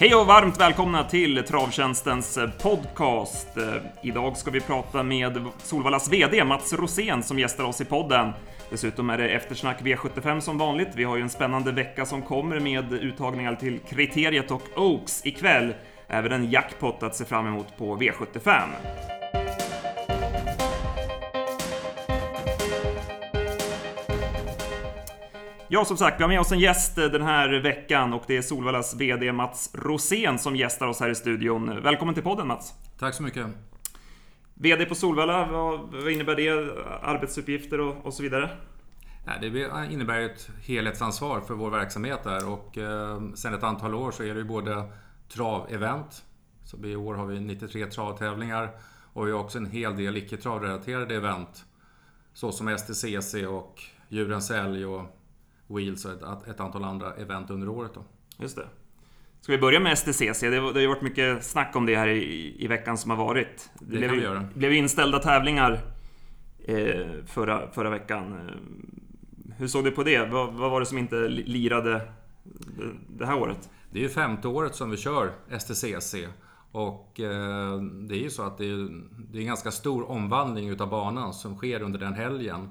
Hej och varmt välkomna till Travtjänstens podcast. Idag ska vi prata med Solvallas VD Mats Rosén som gästar oss i podden. Dessutom är det eftersnack V75 som vanligt. Vi har ju en spännande vecka som kommer med uttagningar till Kriteriet och Oaks ikväll. Även en jackpot att se fram emot på V75. Ja, som sagt, vi har med oss en gäst den här veckan och det är Solvallas VD Mats Rosén som gästar oss här i studion. Välkommen till podden Mats! Tack så mycket! VD på Solvalla, vad, innebär det? Arbetsuppgifter och, och så vidare? Det innebär ett helhetsansvar för vår verksamhet där och eh, sen ett antal år så är det ju både travevent, så i år har vi 93 travtävlingar och vi har också en hel del icke travrelaterade event såsom STCC och Djurens Älg och Wheels och ett, ett antal andra event under året. Då. Just det. Ska vi börja med STCC? Det, har ju varit mycket snack om det här i, i veckan som har varit. Det, det blev, kan vi göra. blev inställda tävlingar eh, förra, förra veckan. Hur såg du på det? Vad, vad var det som inte lirade det här året? Det är ju femte året som vi kör STCC. Och eh, det är ju så att det är, det är en ganska stor omvandling utav banan som sker under den helgen.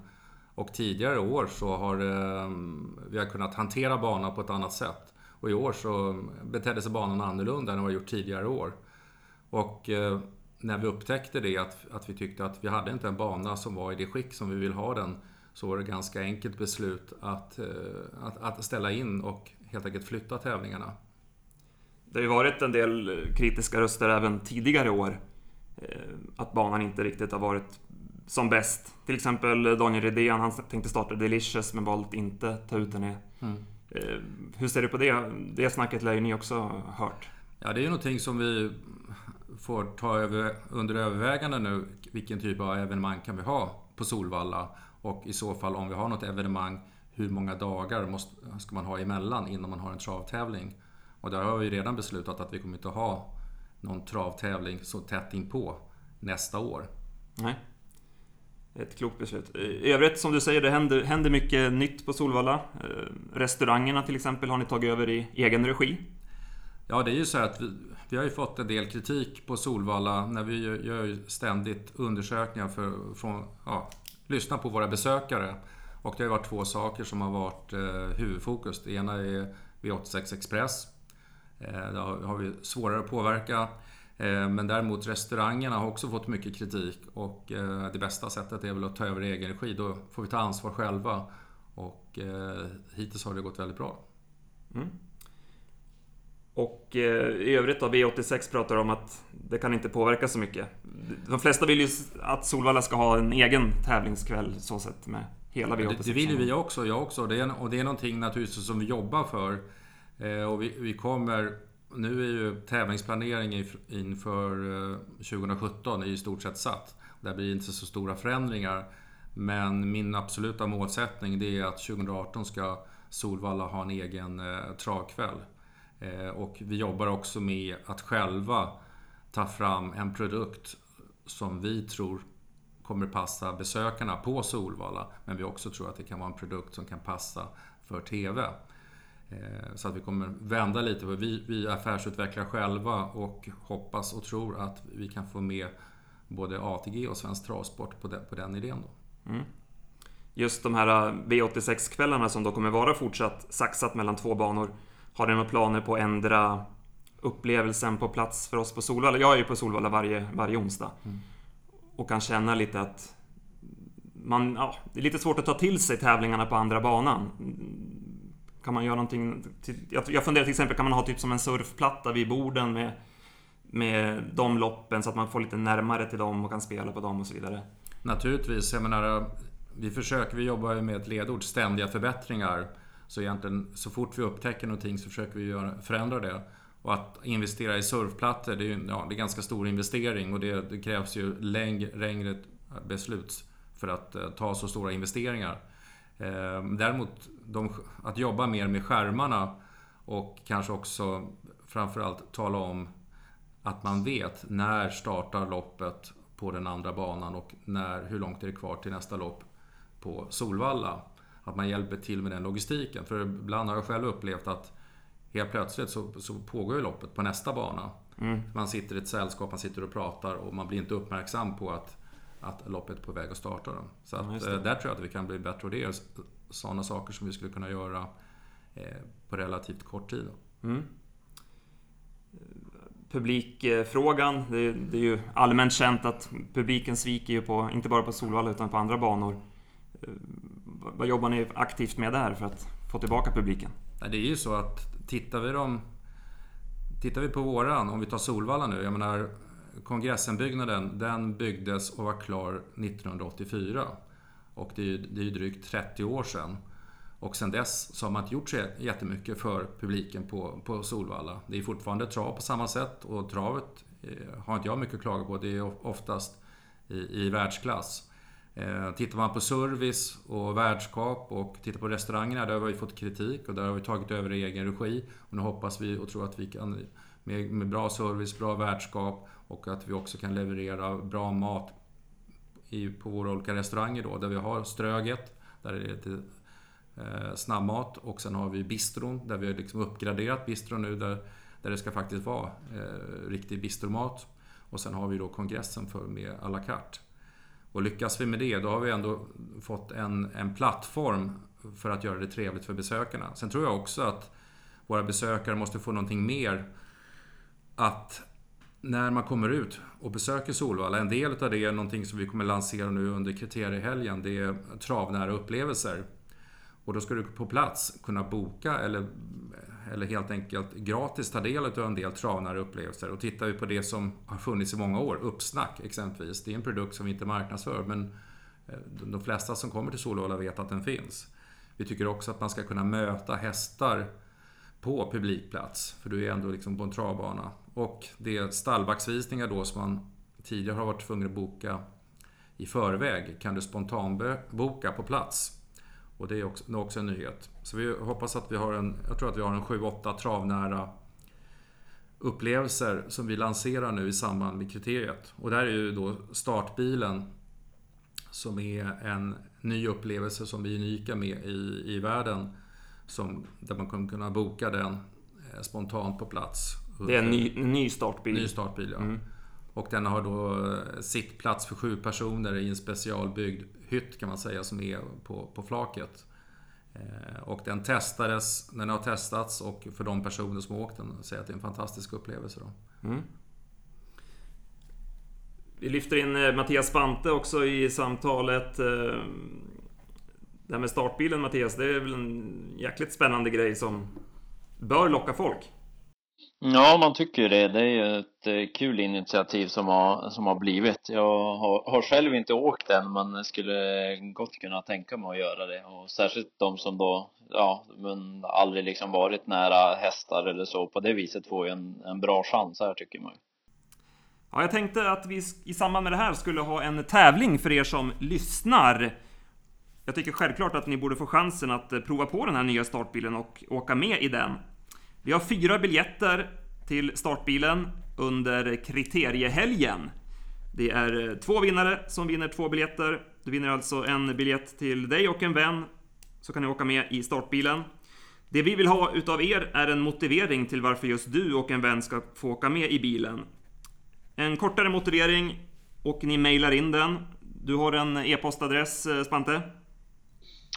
Och tidigare år så har ehm, vi har kunnat hantera banan på ett annat sätt. Och i år så betedde sig banan annorlunda än vad vi gjort tidigare år. Och eh, när vi upptäckte det, att, att vi tyckte att vi hade inte en bana som var i det skick som vi vill ha den, så var det ett ganska enkelt beslut att, eh, att, att ställa in och helt enkelt flytta tävlingarna. Det har ju varit en del kritiska röster även tidigare år. Eh, att banan inte riktigt har varit som bäst. Till exempel Daniel Redén, han tänkte starta Delicious men valt inte ta ut den. Mm. Hur ser du på det? Det snacket lär ju ni också hört. Ja, det är ju någonting som vi får ta över, under övervägande nu. Vilken typ av evenemang kan vi ha på Solvalla? Och i så fall om vi har något evenemang, hur många dagar måste, ska man ha emellan innan man har en travtävling? Och där har vi redan beslutat att vi kommer inte ha någon travtävling så tätt inpå nästa år. Nej. Ett klokt beslut. I övrigt, som du säger, det händer, händer mycket nytt på Solvalla. Eh, restaurangerna till exempel har ni tagit över i egen regi. Ja, det är ju så att vi, vi har ju fått en del kritik på Solvalla när vi gör, gör ständigt undersökningar för från, ja, lyssna på våra besökare. Och det har varit två saker som har varit eh, huvudfokus. Det ena är V86 Express. Eh, där har vi svårare att påverka. Eh, men däremot restaurangerna har också fått mycket kritik och eh, det bästa sättet är väl att ta över egen regi. Då får vi ta ansvar själva. Och eh, hittills har det gått väldigt bra. Mm. Och i övrigt då, V86 pratar om att det kan inte påverka så mycket. De flesta vill ju att Solvalla ska ha en egen tävlingskväll så sett med hela V86. Det, det vill ju vi också, jag också. Det är, och det är någonting naturligtvis som vi jobbar för. Och vi, vi kommer nu är ju tävlingsplaneringen inför eh, 2017 är i stort sett satt. Där blir det inte så stora förändringar. Men min absoluta målsättning det är att 2018 ska Solvalla ha en egen eh, travkväll. Eh, och vi jobbar också med att själva ta fram en produkt som vi tror kommer passa besökarna på Solvalla. Men vi också tror att det kan vara en produkt som kan passa för TV. Eh, så att vi kommer vända lite på vi, vi affärsutvecklar själva och hoppas och tror att vi kan få med både ATG och Svensk Travsport på den, på den idén. Då. Mm. Just de här eh, V86-kvällarna som då kommer vara fortsatt saxat mellan två banor. Har ni några planer på att ändra upplevelsen på plats för oss på Solvalla? Jag är ju på Solvalla varje, varje onsdag. Mm. Och kan känna lite att man, ja, det är lite svårt att ta till sig tävlingarna på andra banan. Kan man göra någonting... Till, jag funderar till exempel, kan man ha typ som en surfplatta vid borden med, med de loppen så att man får lite närmare till dem och kan spela på dem och så vidare? Naturligtvis. Jag menar, vi försöker, vi jobbar ju med ett ledord, ständiga förbättringar. Så egentligen, så fort vi upptäcker någonting så försöker vi göra, förändra det. Och att investera i surfplattor, det är ju ja, det är ganska stor investering och det, det krävs ju längre, längre beslut för att eh, ta så stora investeringar. Eh, däremot de, att jobba mer med skärmarna och kanske också framförallt tala om att man vet när startar loppet på den andra banan och när, hur långt är det kvar till nästa lopp på Solvalla. Att man hjälper till med den logistiken. För ibland har jag själv upplevt att helt plötsligt så, så pågår ju loppet på nästa bana. Mm. Man sitter i ett sällskap, man sitter och pratar och man blir inte uppmärksam på att, att loppet är på väg att starta. Då. Så Ja, att, just eh, där tror jag att vi kan bli bättre och det är sådana saker som vi skulle kunna göra eh, på relativt kort tid. Mm. Publikfrågan, det, det är ju allmänt känt att publiken sviker ju på, inte bara på Solvalla utan på andra banor. Eh, Vad jobbar ni aktivt med där för att få tillbaka publiken? Det är ju så att tittar vi, dem, tittar vi på våran, om vi tar Solvalla nu. Jag menar, kongressenbyggnaden, den byggdes och var klar 1984. Och det är ju, det är ju drygt 30 år sedan. Och sen dess så har man inte gjort så jättemycket för publiken på, på Solvalla. Det är fortfarande trav på samma sätt och travet eh, har inte jag mycket att klaga på. Det är oftast i, i världsklass. Eh, tittar man på service och värdskap och tittar på restaurangerna, där har vi fått kritik och där har vi tagit över i egen regi. Och nu hoppas vi och tror att vi kan med, med bra service, bra värdskap och att vi också kan leverera bra mat i, på våra olika restauranger då, där vi har Ströget, där är det lite eh, snabbmat och sen har vi bistron där vi har liksom uppgraderat bistron nu där, där det ska faktiskt vara eh, riktig bistromat. Och sen har vi då kongressen för med à la carte. Och lyckas vi med det, då har vi ändå fått en, en plattform för att göra det trevligt för besökarna. Sen tror jag också att våra besökare måste få någonting mer att när man kommer ut och besöker Solvalla, en del av det är någonting som vi kommer lansera nu under kriteriehelgen, det är travnära upplevelser. Och då ska du på plats kunna boka eller, eller helt enkelt gratis ta del av en del travnära upplevelser. Och tittar vi på det som har funnits i många år, Uppsnack exempelvis. Det är en produkt som vi inte marknadsför men eh, de flesta som kommer till Solvalla vet att den finns. Vi tycker också att man ska kunna möta hästar på publikplats. För du är ändå liksom på en travbana. Och det är stallbacksvisningar då som man tidigare har varit tvungen att boka i förväg kan du spontanboka på plats. Och det är också, det är också en nyhet. Så vi hoppas att vi har en, jag tror att vi har en 7-8 travnära upplevelser som vi lanserar nu i samband med kriteriet. Och där är ju då startbilen som är en ny upplevelse som vi är unika med i, i världen. Som, där man kommer kunna boka den eh, spontant på plats. Det är en ny, en ny startbil. Ny startbil, ja. Mm. Och den har då eh, sittplats för sju personer i en specialbyggd hytt kan man säga som är på, på flaket. Eh, Och den testades, den har testats och för de personer som har åkt den säger att det är en fantastisk upplevelse. Då. Mm. Vi lyfter in eh, Mattias Spante också i samtalet. Det här med startbilen Mattias, det är väl en jäkligt spännande grej som bör locka folk? Ja, man tycker det. Det är ju ett eh, kul initiativ som har, som har blivit. Jag har, har själv inte åkt den, men skulle gott kunna tänka mig att göra det. Och särskilt de som då, ja, men aldrig liksom varit nära hästar eller så. På det viset får ju en, en bra chans här tycker man. Ja, jag tänkte att vi i samband med det här skulle ha en tävling för er som lyssnar. Jag tycker självklart att ni borde få chansen att eh, prova på den här nya startbilen och åka med i den. Vi har fyra biljetter till startbilen under kriteriehelgen. Det är eh, två vinnare som vinner två biljetter. Du vinner alltså en biljett till dig och en vän, så kan ni åka med i startbilen. Det vi vill ha utav er är en motivering till varför just du och en vän ska få åka med i bilen. En kortare motivering och ni mejlar in den. Du har en e-postadress, eh, Spante?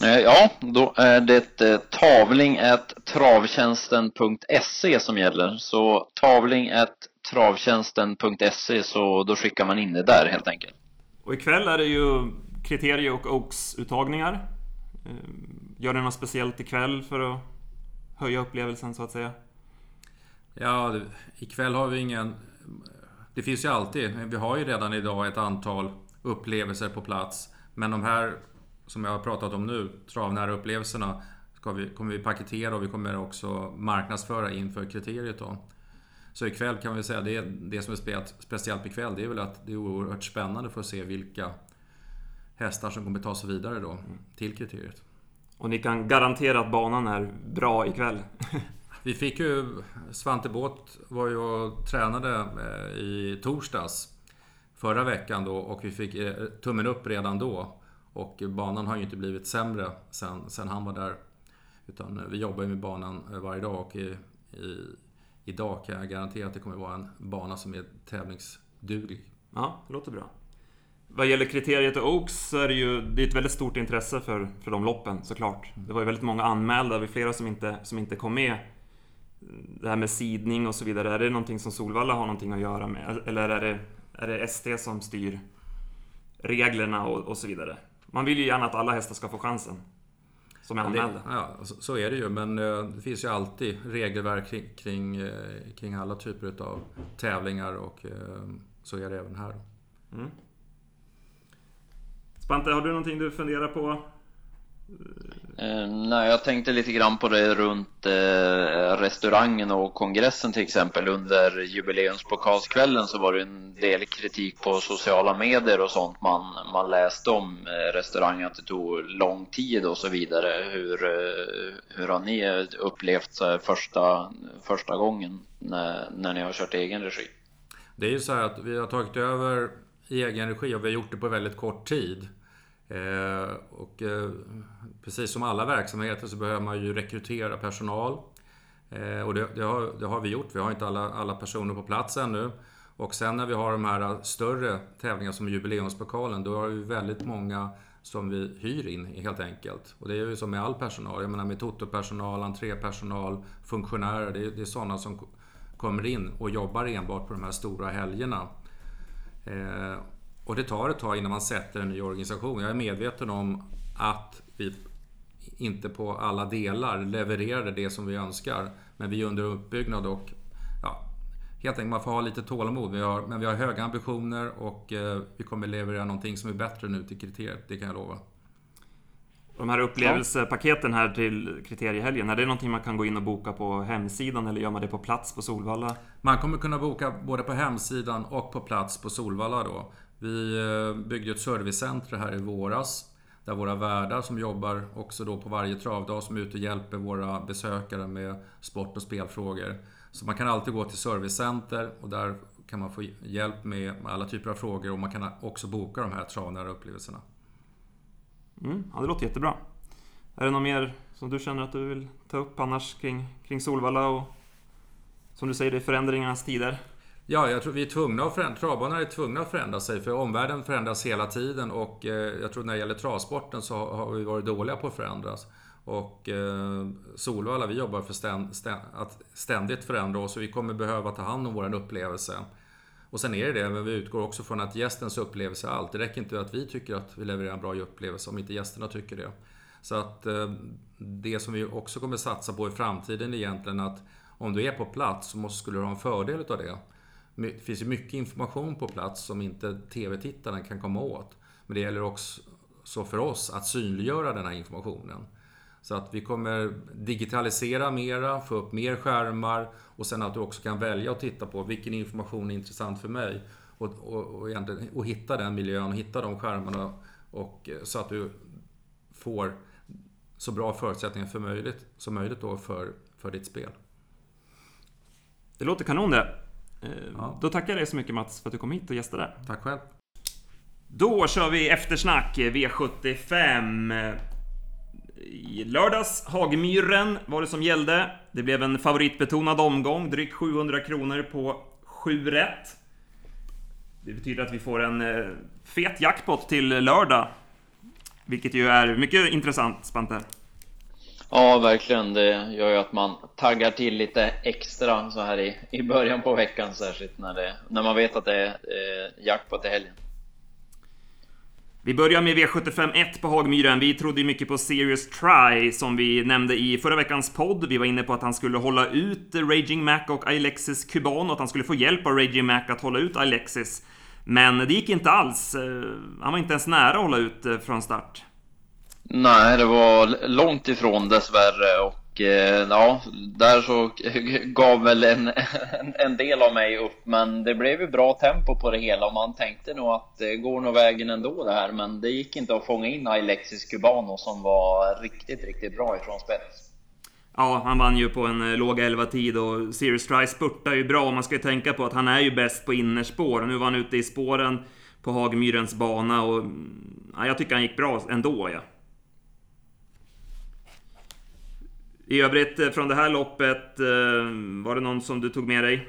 Eh, Ja, då är det eh, tavling.travtjänsten.se som gäller. Så tavling.travtjänsten.se så då skickar man in det där helt enkelt. Och ikväll är det ju kriterie och Oaks-uttagningar. Eh, Gör ni något speciellt ikväll för att höja upplevelsen så att säga? Ja, ikväll har vi ingen... Det finns ju alltid, vi har ju redan idag ett antal upplevelser på plats. Men de här som jag har pratat om nu, travnära upplevelserna, ska vi, kommer vi paketera och vi kommer också marknadsföra inför kriteriet då. Så ikväll kan vi säga, det, det som är spe- speciellt ikväll, det är väl att det är oerhört spännande för att se vilka hästar som kommer ta sig vidare då till kriteriet. Och ni kan garantera att banan är bra ikväll. Vi fick ju... Svante Båth var ju och tränade eh, i torsdags förra veckan då och vi fick eh, tummen upp redan då. Och banan har ju inte blivit sämre sen, sen han var där. Utan vi jobbar ju med banan eh, varje dag och i, i, idag kan jag garantera att det kommer vara en bana som är tävlingsduglig. Ja, det låter bra. Vad gäller kriteriet och Oaks så är det ju det är ett väldigt stort intresse för, för de loppen såklart. Det var ju väldigt många anmälda, vi flera som inte, som inte kom med. Det här med sidning och så vidare, är det någonting som Solvalla har någonting att göra med? Eller är det, är det ST som styr reglerna och, och så vidare? Man vill ju gärna att alla hästar ska få chansen. Som är anmälda. Ja, så, så, är det ju. Men eh, det finns ju alltid regelverk kring, kring, eh, kring alla typer av tävlingar och eh, så är det även här. Mm. Spante, har du någonting du funderar på? Eh, nej, jag tänkte lite grann på det runt eh, restaurangen och kongressen till exempel. Under jubileumspokalskvällen så var det en del kritik på sociala medier och sånt man, man läste om eh, restaurangen, att det tog lång tid och så vidare. Hur, eh, hur har ni upplevt första, första gången när, när ni har kört egen regi? Det är ju så här att vi har tagit över i egen regi och vi har gjort det på väldigt kort tid. Eh, och eh, precis som alla verksamheter så behöver man ju rekrytera personal. Eh, och det, det, har, det, har, vi gjort. Vi har inte alla, alla personer på plats ännu. Och sen när vi har de här större tävlingarna som jubileumspokalen, då har vi väldigt många som vi hyr in helt enkelt. Och det är ju som med all personal. Jag menar med totopersonal, entrépersonal, funktionärer. Det är, det är sådana som kommer in och jobbar enbart på de här stora helgerna. Eh, och det tar ett tag innan man sätter en ny organisation. Jag är medveten om att vi inte på alla delar levererade det som vi önskar. Men vi är under uppbyggnad och ja, helt enkelt man får ha lite tålamod. Vi har, men vi har höga ambitioner och eh, vi kommer leverera någonting som är bättre nu till kriteriet, det kan jag lova. De här upplevelsepaketen här till kriteriehelgen, är det någonting man kan gå in och boka på hemsidan eller gör man det på plats på Solvalla? Man kommer kunna boka både på hemsidan och på plats på Solvalla då. Vi eh, byggde ett servicecenter här i våras där våra värdar som jobbar också då på varje travdag som är ute och hjälper våra besökare med sport och spelfrågor. Så man kan alltid gå till servicecenter och där kan man få hjälp med alla typer av frågor och man kan också boka de här travnära upplevelserna. Mm, ja, det låter jättebra. Är det något mer som du känner att du vill ta upp annars kring, kring Solvalla och som du säger, det är förändringarnas tider? Ja, jag tror vi är tvungna att förändra, travbanorna är tvungna att förändra sig för omvärlden förändras hela tiden och eh, jag tror när det gäller travsporten så har vi varit dåliga på att förändras. Och eh, Solvalla, vi jobbar för ständ, ständ, att ständigt förändra oss och vi kommer behöva ta hand om vår upplevelse. Och sen är det det, men vi utgår också från att gästens upplevelse är allt. Det räcker inte att vi tycker att vi levererar en bra upplevelse om inte gästerna tycker det. Så att eh, det som vi också kommer satsa på i framtiden är egentligen att om du är på plats så måste, skulle du ha en fördel utav det. Det finns ju mycket information på plats som inte TV-tittaren kan komma åt. Men det gäller också för oss att synliggöra den här informationen. Så att vi kommer digitalisera mera, få upp mer skärmar och sen att du också kan välja att titta på vilken information är intressant för mig. Och, och, och, och hitta den miljön och hitta de skärmarna och, eh, så att du får så bra förutsättningar för möjligt, som möjligt då för, för ditt spel. Det låter kanon det. Eh, ja. Då tackar jag dig så mycket Mats för att du kom hit och gästade. Tack själv. Då kör vi eftersnack V75. I lördags, Hagmyren var det som gällde. Det blev en favoritbetonad omgång, drygt 700 kronor på 7 rätt. Det betyder att vi får en eh, fet jackpot till lördag. Vilket ju är mycket intressant, Spante. Ja, verkligen. Det gör ju att man taggar till lite extra så här i, i början på veckan, särskilt när, det, när man vet att det är eh, jackpot i helgen. Vi börjar med V75 1 på Hagmyren. Vi trodde ju mycket på Serious Try som vi nämnde i förra veckans podd. Vi var inne på att han skulle hålla ut Raging Mac och Alexis Kuban och att han skulle få hjälp av Raging Mac att hålla ut Alexis. Men det gick inte alls. Eh, han var inte ens nära att hålla ut eh, från start. Nej, det var långt ifrån dessvärre och eh, ja, där så gav väl en, en del av mig upp. Men det blev ju bra tempo på det hela och man tänkte nog att det går nog vägen ändå det här. Men det gick inte att fånga in Alexis Cubano som var riktigt, riktigt bra ifrån spets. Ja, han vann ju på en eh, låg 11-tid och Sirius Try spurtar ju bra. Man ska ju tänka på att han är ju bäst på innerspår. och Nu var han ute i spåren på Hagmyrens bana och mm, ja, jag tycker han gick bra ändå. Ja. I övrigt eh, från det här loppet, var det någon som du tog med dig?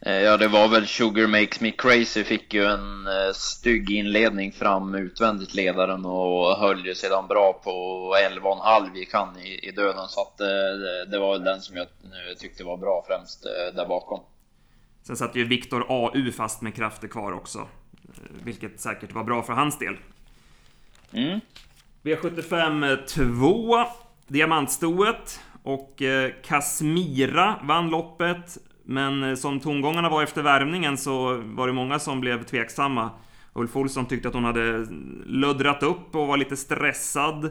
Ja, det var väl Sugar Makes Me Crazy fick ju en stygg inledning fram utvändigt ledaren och höll ju sedan bra på 11,5 gick han i, i döden så att det, det var väl den som jag tyckte var bra främst där bakom. Sen satt ju Viktor AU fast med krafter kvar också. Vilket säkert var bra för hans del. Mm. V75 2. Diamantstoet. Och eh, Kasmira vann loppet. Men eh, som tongångarna var efter värmningen så var det många som blev tveksamma. Ulf Olsson tyckte att hon hade luddrat upp och var lite stressad.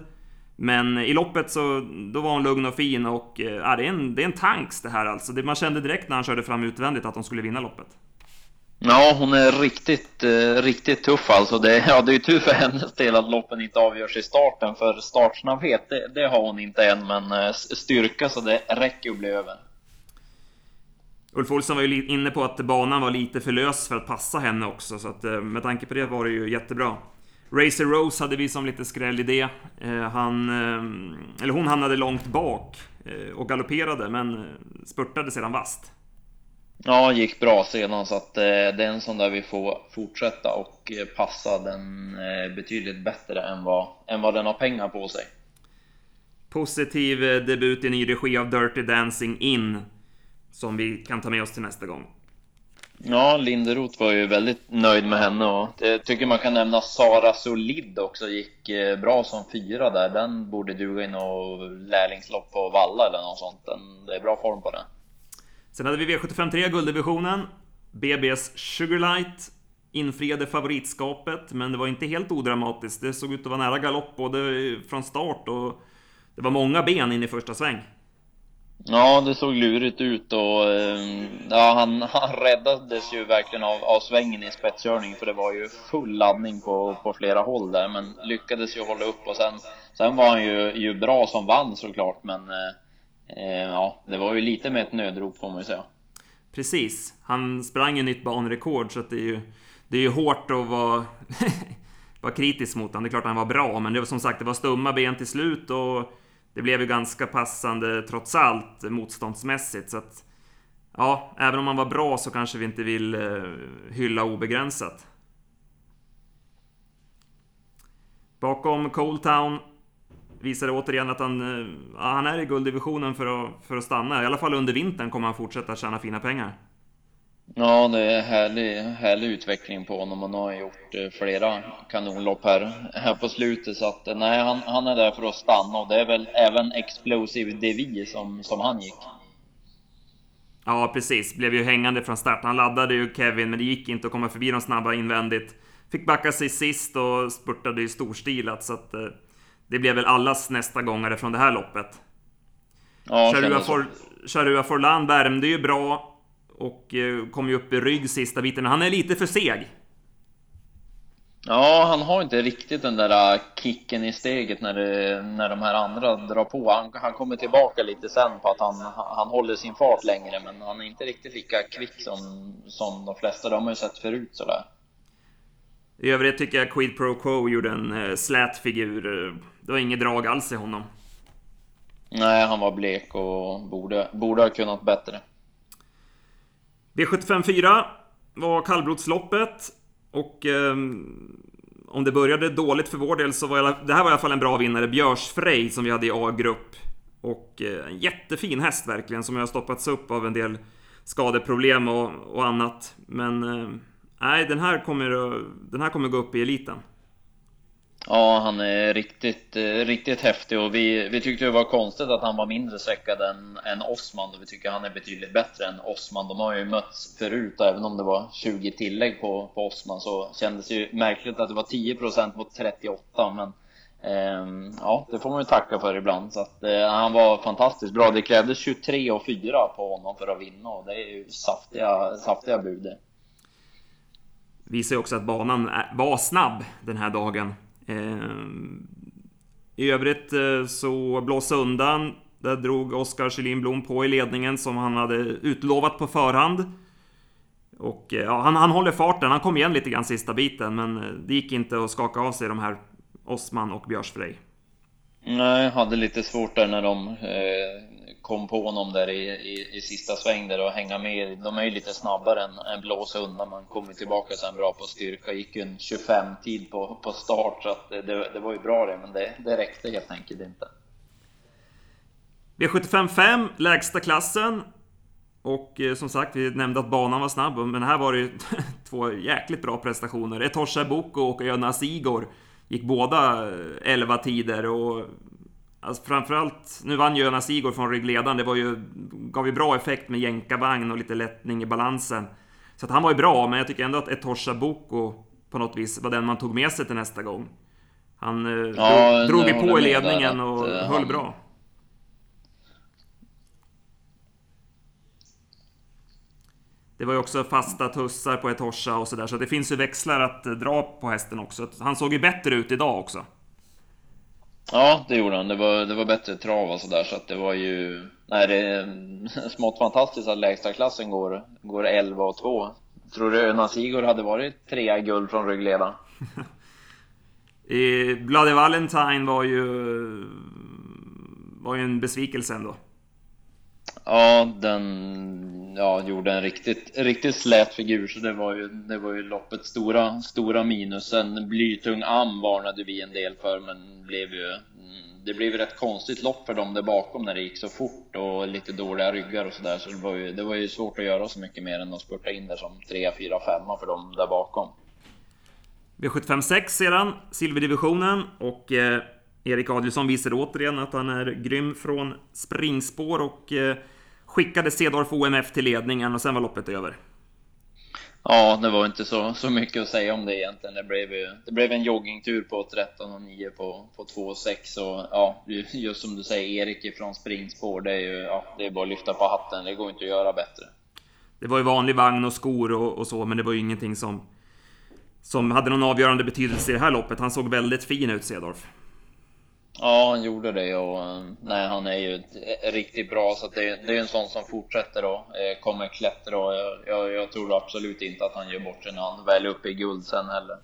Men i loppet så då var hon lugn och fin och eh, ja, det, är en, det är en tanks det här alltså. Det, man kände direkt när han körde fram utvändigt att hon skulle vinna loppet. Ja, hon är riktigt, eh, riktigt tuff alltså. Det, ja, det är ju tur för hennes del att loppen inte avgörs i starten, för startsnabbhet, det, det har hon inte än, men eh, styrka så det räcker att bli över. Ulf Olsson var ju inne på att banan var lite för lös för att passa henne också, så att eh, med tanke på det var det ju jättebra. Racer Rose hade vi som lite skräll Eh, han, eh, eller hon hamnade långt bak eh, och galopperade, men eh, spurtade sedan vast. Ja, gick bra sedan så att eh, det är en sån där vi får fortsätta och eh, passa den eh, betydligt bättre än vad, än vad den har pengar på sig. Positiv debut i ny regi av Dirty Dancing In som vi kan ta med oss till nästa gång. Ja, Linderoth var ju väldigt nöjd med henne och jag tycker man kan nämna Sara Solid också, gick bra som fyra där. Den borde duga in och lärlingslopp på Valla eller något sånt. det är bra form på den. Sen hade vi V753 gulddivisionen. BB's Sugarlight infriade favoritskapet, men det var inte helt odramatiskt. Det såg ut att vara nära galopp både från start och det var många ben in i första sväng. Ja, det såg lurigt ut och eh, ja, han, han räddades ju verkligen av, av svängen i spetskörning för det var ju full laddning på, på flera håll där men lyckades ju hålla upp och sen, sen var han ju, ju bra som vann såklart men Eh, Eh, ja, det var ju lite med ett nödrop får man ju säga. Precis. Han sprang ju nytt banrekord så att det är ju, det är ju hårt att vara, vara kritisk mot honom. Det är klart att han var bra, men det var som sagt, det var stumma ben till slut och det blev ju ganska passande trots allt motståndsmässigt. Så att, ja, även om han var bra så kanske vi inte vill eh, hylla obegränsat. Bakom Cold Town visade återigen att han, eh, ja, han är i gulddivisionen för att, för att stanna. I alla fall under vintern kommer han fortsätta tjäna fina pengar. Ja, det är härlig, härlig utveckling på honom. Han har gjort eh, flera kanonlopp här, här på slutet. Så att nej, han, han är där för att stanna och det är väl även Explosive Devi som, som han gick. Ja, precis. Blev ju hängande från start. Han laddade ju Kevin, men det gick inte att komma förbi de snabba invändigt. Fick backa sig sist och spurtade ju storstilat, så att... Eh, det blev väl allas nästa gångare från det här loppet. Ja, Charua, For, Charua Forlan värmde ju bra och eh, kom ju upp i rygg sista biten. Han är lite för seg. Ja, han har inte riktigt den där äh, kicken i steget när, det, när de här andra drar på. Han, han kommer tillbaka lite sen på att han, han håller sin fart längre, men han är inte riktigt lika kvick som, som de flesta. De har ju sett förut sådär. I övrigt tycker jag Quid Pro Quo gjorde en eh, slät figur. Det var inget drag alls i honom. Nej, han var blek och borde, borde ha kunnat bättre. V75 4 var kallblodsloppet. Och eh, om det började dåligt för vår del så var jag, det här var i alla fall en bra vinnare. Björsfrej som vi hade i A-grupp. Och eh, en jättefin häst verkligen som har stoppats upp av en del skadeproblem och, och annat. Men eh, nej, den här, kommer, den här kommer gå upp i eliten. Ja, han är riktigt, eh, riktigt häftig och vi, vi tyckte det var konstigt att han var mindre säckad än, än Osman och vi tycker han är betydligt bättre än Osman. De har ju mötts förut och även om det var 20 tillägg på, på Osman så kändes det ju märkligt att det var 10% mot 38 men eh, ja, det får man ju tacka för ibland så att eh, han var fantastiskt bra. Det krävdes 23 och 4 på honom för att vinna och det är ju saftiga, saftiga bud. Visar ju också att banan var snabb den här dagen. Eh, I övrigt eh, så blåsa undan. Där drog Oskar Kjellin Blom på i ledningen som han hade utlovat på förhand. Och eh, ja, han, han håller farten, han kom igen lite grann sista biten men det gick inte att skaka av sig de här Osman och Björsfrej. Nej, hade lite svårt där när de eh, kom på honom där i, i, i sista sväng där och hänga med. De är ju lite snabbare än, än blåsa undan. Man kommer tillbaka sen bra på styrka. Gick ju en 25 tid på, på start så att det, det var ju bra det, men det, det räckte helt enkelt inte. V75 5, lägsta klassen. Och eh, som sagt, vi nämnde att banan var snabb, men här var det ju två jäkligt bra prestationer. Etosha Boko och Jonas Igor gick båda eh, 11-tider. och Alltså framförallt, nu vann ju Jonas Igor från ryggledaren, det var ju, gav ju bra effekt med jänkarvagn och lite lättning i balansen. Så att han var ju bra, men jag tycker ändå att Etosha Boko på något vis var den man tog med sig till nästa gång. Han eh, ja, drog, ju på i ledningen och att, höll han... bra. Det var ju också fasta tussar på Etosha och sådär, så det finns ju växlar att dra på hästen också. Han såg ju bättre ut idag också. Ja, det gjorde han. Det var, det var bättre trav och sådär, så att det var ju... Nej, det är smått fantastiskt att lägsta klassen går, går 11 och 2. Tror du Önas Igor hade varit trea guld från ryggledaren? Bloody Valentine var ju... var ju en besvikelse ändå. Ja, den ja, gjorde en riktigt, riktigt slät figur, så det var ju, det var ju loppets stora, stora minus. En blytung am varnade vi en del för, men blev ju, mm, det blev ju rätt konstigt lopp för dem där bakom när det gick så fort och lite dåliga ryggar och sådär. Så det var, ju, det var ju svårt att göra så mycket mer än att spurta in där som 3, 4, 5 för dem där bakom. V75 6 sedan, silverdivisionen och eh, Erik Adielsson visade återigen att han är grym från springspår och eh, skickade Cedorf OMF till ledningen och sen var loppet över. Ja, det var inte så, så mycket att säga om det egentligen. Det blev, det blev en joggingtur på 13 och 9 på, på 2 och 6 och ja, just som du säger, Erik ifrån springspår, det är ju, ja, det är bara att lyfta på hatten. Det går inte att göra bättre. Det var ju vanlig vagn och skor och, och så, men det var ju ingenting som, som hade någon avgörande betydelse i det här loppet. Han såg väldigt fin ut, Cedorf. Ja, han gjorde det och eh, nej, han är ju eh, riktigt bra så det, det är en sån som fortsätter och eh, kommer klättra och jag, jag, jag, tror absolut inte att han gör bort sig när han väl är uppe i guld sen heller.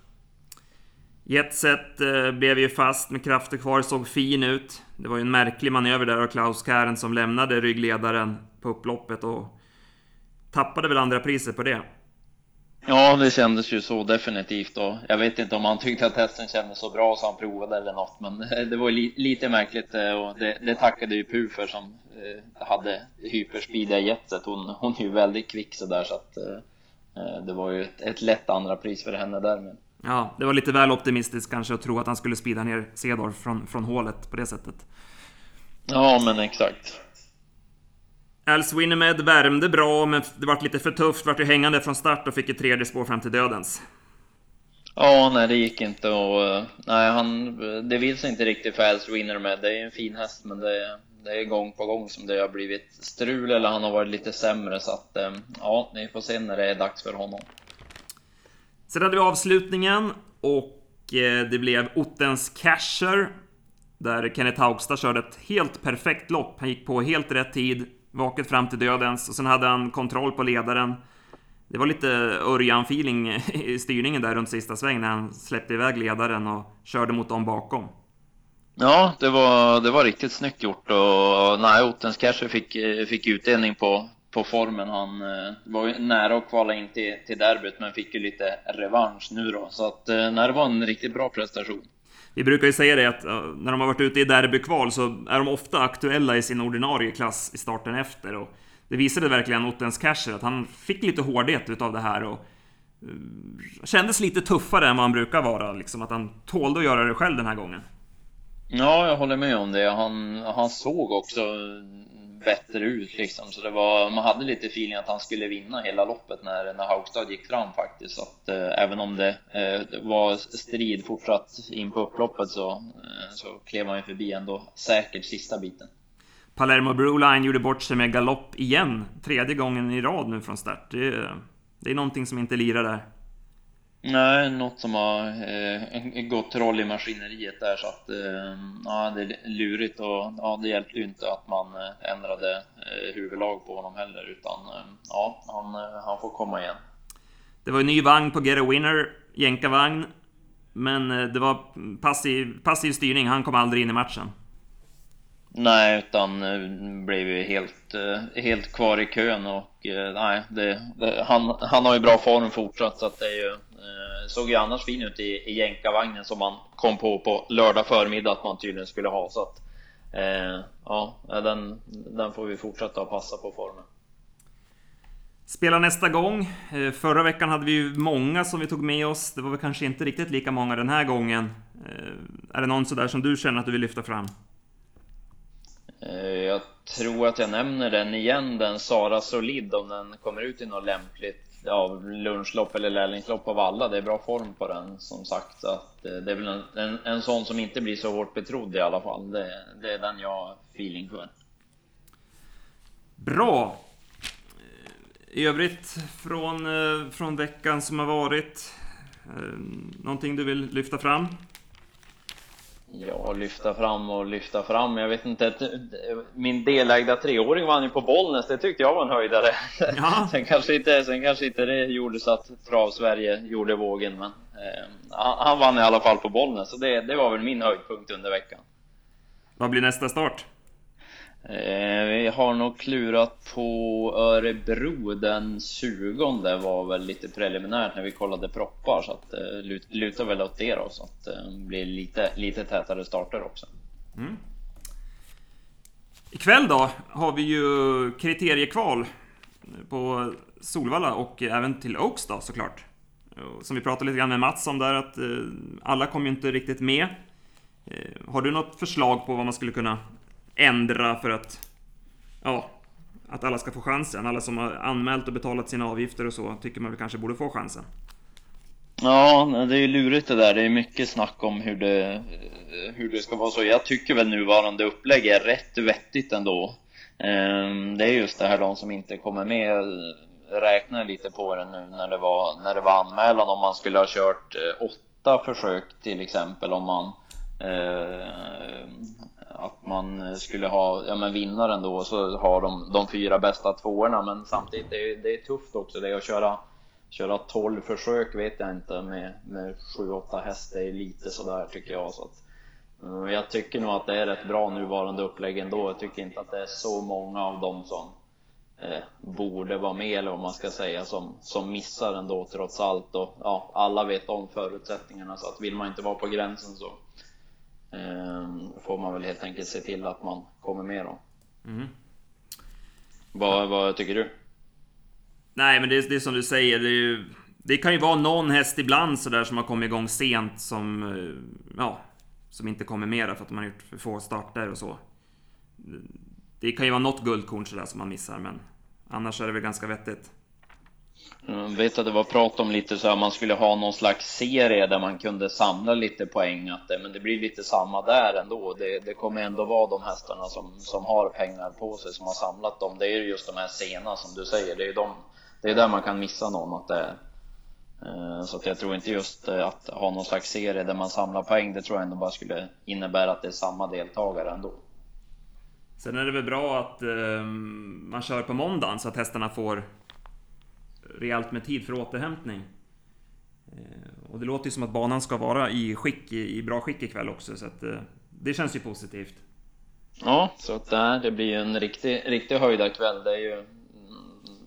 Jetset eh, blev ju fast med krafter kvar, såg fin ut. Det var ju en märklig manöver där av Klaus Kären som lämnade ryggledaren på upploppet och tappade väl andra priset på det. Ja, det kändes ju så definitivt och jag vet inte om han tyckte att hästen kändes så bra så han provade eller något, men det var li lite märkligt eh, och det, det tackade ju Pu för som eh, hade hyperspeediga jetset. Hon, hon är ju väldigt kvick så där så att eh, eh, det var ju ett, ett lätt andra pris för henne där. Men... Ja, det var lite väl optimistiskt kanske att tro att han skulle speeda ner Cedorf från, från hålet på det sättet. Ja, men exakt. Als Winnemed värmde bra, men det vart lite för tufft. Vart ju hängande från start och fick ett tredje spår fram till dödens. Ja, nej det gick inte och eh, nej, han, det vill sig inte riktigt för Als Winnemed. Det är en fin häst, men det, det är gång på gång som det har blivit strul eller han har varit lite sämre så att eh, ja, ni får se när det är dags för honom. Sen hade vi avslutningen och eh, det blev Ottens Casher där Kenneth Haugstad körde ett helt perfekt lopp. Han gick på helt rätt tid, vaket fram till dödens och sen hade han kontroll på ledaren. Det var lite Örjan-feeling i styrningen där runt sista sväng när han släppte iväg ledaren och körde mot dem bakom. Ja, det var, det var riktigt snyggt gjort och nej, Ottens kanske fick, fick utdelning på, på formen. Han eh, var ju nära att kvala in till, till derbyt men fick ju lite revansch nu då. Så att eh, nej, det var en riktigt bra prestation. Vi brukar ju säga det att när de har varit ute i derbykval så är de ofta aktuella i sin ordinarie klass i starten efter. Och det visade verkligen Ottens Casher att han fick lite hårdhet utav det här och eh, kändes lite tuffare än vad han brukar vara. Liksom, att han tålde att göra det själv den här gången. Ja, jag håller med om det. Han, han såg också bättre ut liksom. Så det var, man hade lite feeling att han skulle vinna hela loppet när, när Haugstad gick fram faktiskt. Så att, eh, även om det, eh, var strid fortsatt in på upploppet så, eh, så klev han ju förbi ändå säkert sista biten. Palermo Broline gjorde bort sig med galopp igen. Tredje gången i rad nu från start. Det, det är någonting som inte lirar där. Nej, något som har eh, gått roll i maskineriet där så att eh, ja, det är lurigt och ja, det hjälpte ju inte att man eh, ändrade eh, huvudlag på honom heller utan eh, ja, han, eh, han får komma igen. Det var en ny vagn på Get a Winner, jänkarvagn. Men eh, det var passiv, passiv styrning, han kom aldrig in i matchen. Nej, utan blev ju helt, helt kvar i kön och nej, det, det, han, han har ju bra form fortsatt så att det är ju såg ju annars fin ut i, i jänkarvagnen som man kom på på lördag förmiddag att man tydligen skulle ha så att eh, ja, den, den får vi fortsätta att passa på formen. Spela nästa gång. Eh, förra veckan hade vi ju många som vi tog med oss. Det var väl kanske inte riktigt lika många den här gången. Eh, är det någon sådär som du känner att du vill lyfta fram? Eh, jag tror att jag nämner den igen, den Sara Solid, om den kommer ut i något lämpligt ja, lunchlopp eller lärlingslopp av alla. Det är bra form på den som sagt. Så att eh, det är väl en, en, en sån som inte blir så hårt betrodd i alla fall. Det, det är den jag har feeling för. Bra! Eh, I övrigt från, eh, från veckan som har varit? Någonting du vill lyfta fram? Ja, lyfta fram och lyfta fram. Jag vet inte. Min delägda treåring vann ju på Bollnäs. Det tyckte jag var en höjdare. Ja. sen, kanske inte, sen kanske inte det gjorde så att Trav-Sverige gjorde vågen. Men eh, han vann i alla fall på Bollnäs. Så det, det var väl min höjdpunkt under veckan. Vad blir nästa start? Eh, vi har nog klurat på Örebro den 20 var väl lite preliminärt när vi kollade proppar så att eh, lutar väl åt det då så att det eh, blir lite, lite tätare starter också. Mm. Ikväll då har vi ju kriteriekval på Solvalla och även till Oaks då såklart. Som vi pratade lite grann med Mats om där att eh, alla kom ju inte riktigt med. Eh, har du något förslag på vad man skulle kunna ändra för att... Ja, att alla ska få chansen. Alla som har anmält och betalat sina avgifter och så tycker man väl kanske borde få chansen. Ja, det är ju lurigt det där. Det är mycket snack om hur det, hur det ska vara så. Jag tycker väl nuvarande upplägg är rätt vettigt ändå. Ehm, det är just det här de som inte kommer med räknar lite på det nu när det var, när det var anmälan om man skulle ha kört eh, åtta försök till exempel om man eh, att man eh, skulle ha ja, men vinnaren då och så har de de fyra bästa tvåorna. Men samtidigt det är det är tufft också. Det att köra köra 12 försök vet jag inte med, med 7-8 hästar är lite sådär tycker jag. Så att, eh, jag tycker nog att det är rätt bra nuvarande upplägg ändå. Jag tycker inte att det är så många av dem som eh, borde vara med eller vad man ska säga som, som missar ändå trots allt. Och ja, alla vet om förutsättningarna. Så att vill man inte vara på gränsen så får man väl helt enkelt se till att man kommer med då. Mm. Vad, vad tycker du? Nej, men det är, det är som du säger. Det, ju, det, kan ju vara någon häst ibland sådär som har kommit igång sent som... Eh, ja, som inte kommer med för att man har gjort för få starter och så. Det kan ju vara något guldkorn sådär som man missar, men annars är det väl ganska vettigt. Jag vet att det var prat om lite så här, man skulle ha någon slags serie där man kunde samla lite poäng, att det, men det blir lite samma där ändå. Det, det kommer ändå vara de hästarna som, som har pengar på sig, som har samlat dem. Det är ju just de här sena som du säger, det är de, det är där man kan missa någon att det så att jag tror inte just att ha någon slags serie där man samlar poäng, det tror jag ändå bara skulle innebära att det är samma deltagare ändå. Sen är det väl bra att man kör på måndagen så att hästarna får rejält med tid för återhämtning. Eh, och det låter ju som att banan ska vara i, skick, i bra skick ikväll också, så att eh, det känns ju positivt. Ja, så att det, det blir ju en riktig, riktig höjdarkväll. Det är ju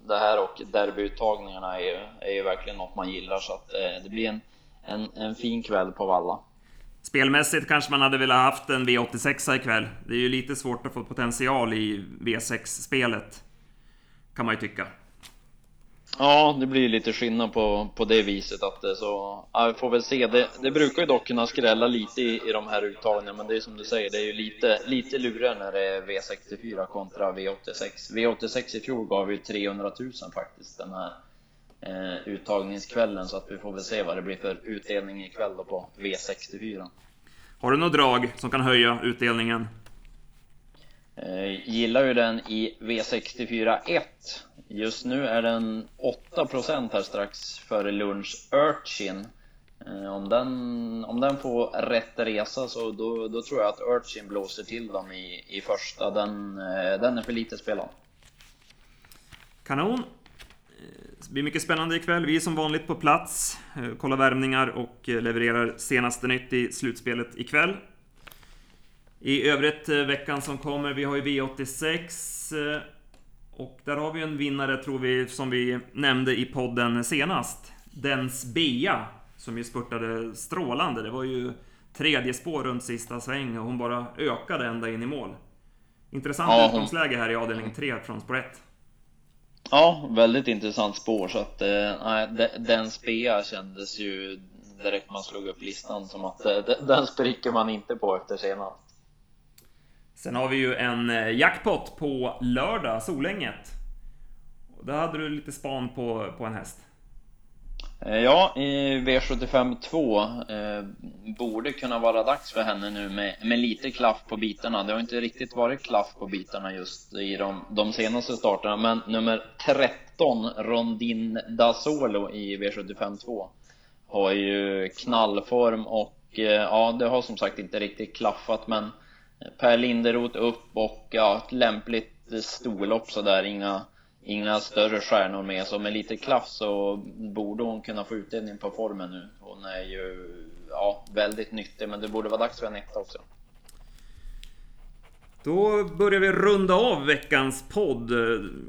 det här och derbyuttagningarna är ju, är ju verkligen något man gillar så att eh, det blir en, en, en fin kväll på Valla. Spelmässigt kanske man hade velat haft en V86 ikväll. Det är ju lite svårt att få potential i V6-spelet. Kan man ju tycka. Ja, det blir lite skillnad på, på det viset att det så, ja, vi får väl se. Det, det brukar ju dock kunna skrälla lite i, i de här uttagningarna, men det är som du säger, det är ju lite, lite lurigare när det är V64 kontra V86. V86 i fjol gav ju 300 000 faktiskt den här eh, uttagningskvällen, så att vi får väl se vad det blir för utdelning ikväll då på V64. Har du något drag som kan höja utdelningen? Eh, gillar ju den i V64 1 Just nu är den 8% här strax före lunch Urchin eh, om den, om den får rätt resa så då, då tror jag att Urchin blåser till dem i, i första. Den, eh, den är för lite spelad. Kanon! Eh, det blir mycket spännande ikväll. Vi är som vanligt på plats, kollar värmningar och levererar senaste nytt i slutspelet ikväll. I övrigt veckan som kommer, vi har ju V86 och där har vi en vinnare tror vi som vi nämnde i podden senast. Dens Bea som ju spurtade strålande. Det var ju tredje spår runt sista sväng och hon bara ökade ända in i mål. Intressant ja, utgångsläge här i avdelning 3 från spår 1. Ja, väldigt intressant spår så att eh, den spea kändes ju direkt man slog upp listan som att eh, den spricker man inte på efter senast. Sen har vi ju en eh, jackpot på lördag, Solänget. Där hade du lite span på, på en häst. Eh, ja, i V75 2 eh, borde kunna vara dags för henne nu med, med lite klaff på bitarna. Det har inte riktigt varit klaff på bitarna just i de, de senaste starterna, men nummer 13, Rondin da Solo i V75 2 har ju knallform och eh, ja, det har som sagt inte riktigt klaffat, men Per Linderoth upp och ja, ett lämpligt storlopp sådär, inga inga större stjärnor med, så med lite klaff så borde hon kunna få utdelning på formen nu. Hon är ju ja, väldigt nyttig, men det borde vara dags för en etta också. Då börjar vi runda av veckans podd.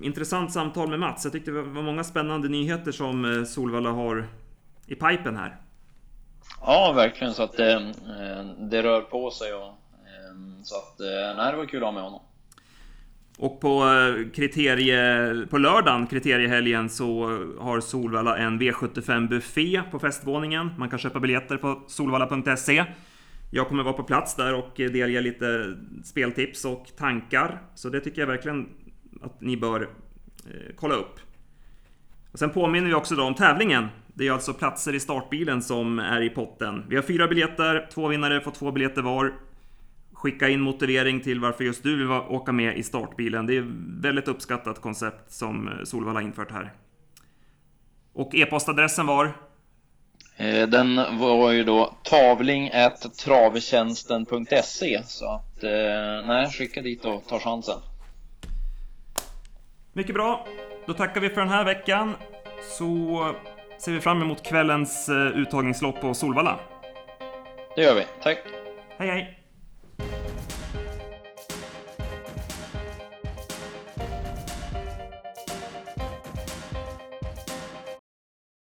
Intressant samtal med Mats. Jag tyckte det var många spännande nyheter som eh, Solvalla har i pipen här. Ja, verkligen så att det, eh, det rör på sig och eh, Ehm, så att eh, nej, det var kul att ha med honom. Och på, eh, kriterie, på lördagen, kriteriehelgen, så har Solvalla en V75-buffé på festvåningen. Man kan köpa biljetter på solvalla.se. Jag kommer vara på plats där och delge lite speltips och tankar. Så det tycker jag verkligen att ni bör eh, kolla upp. Och sen påminner vi också då om tävlingen. Det är alltså platser i startbilen som är i potten. Vi har fyra biljetter, två vinnare får två biljetter var. Skicka in motivering till varför just du vill åka med i startbilen. Det är ett väldigt uppskattat koncept som Solvalla infört här. Och e-postadressen var? Eh, den var ju då tavling.travtjänsten.se så att eh, nej, skicka dit och ta chansen. Mycket bra. Då tackar vi för den här veckan. Så ser vi fram emot kvällens eh, uttagningslopp på Solvalla. Det gör vi. Tack. Hej hej.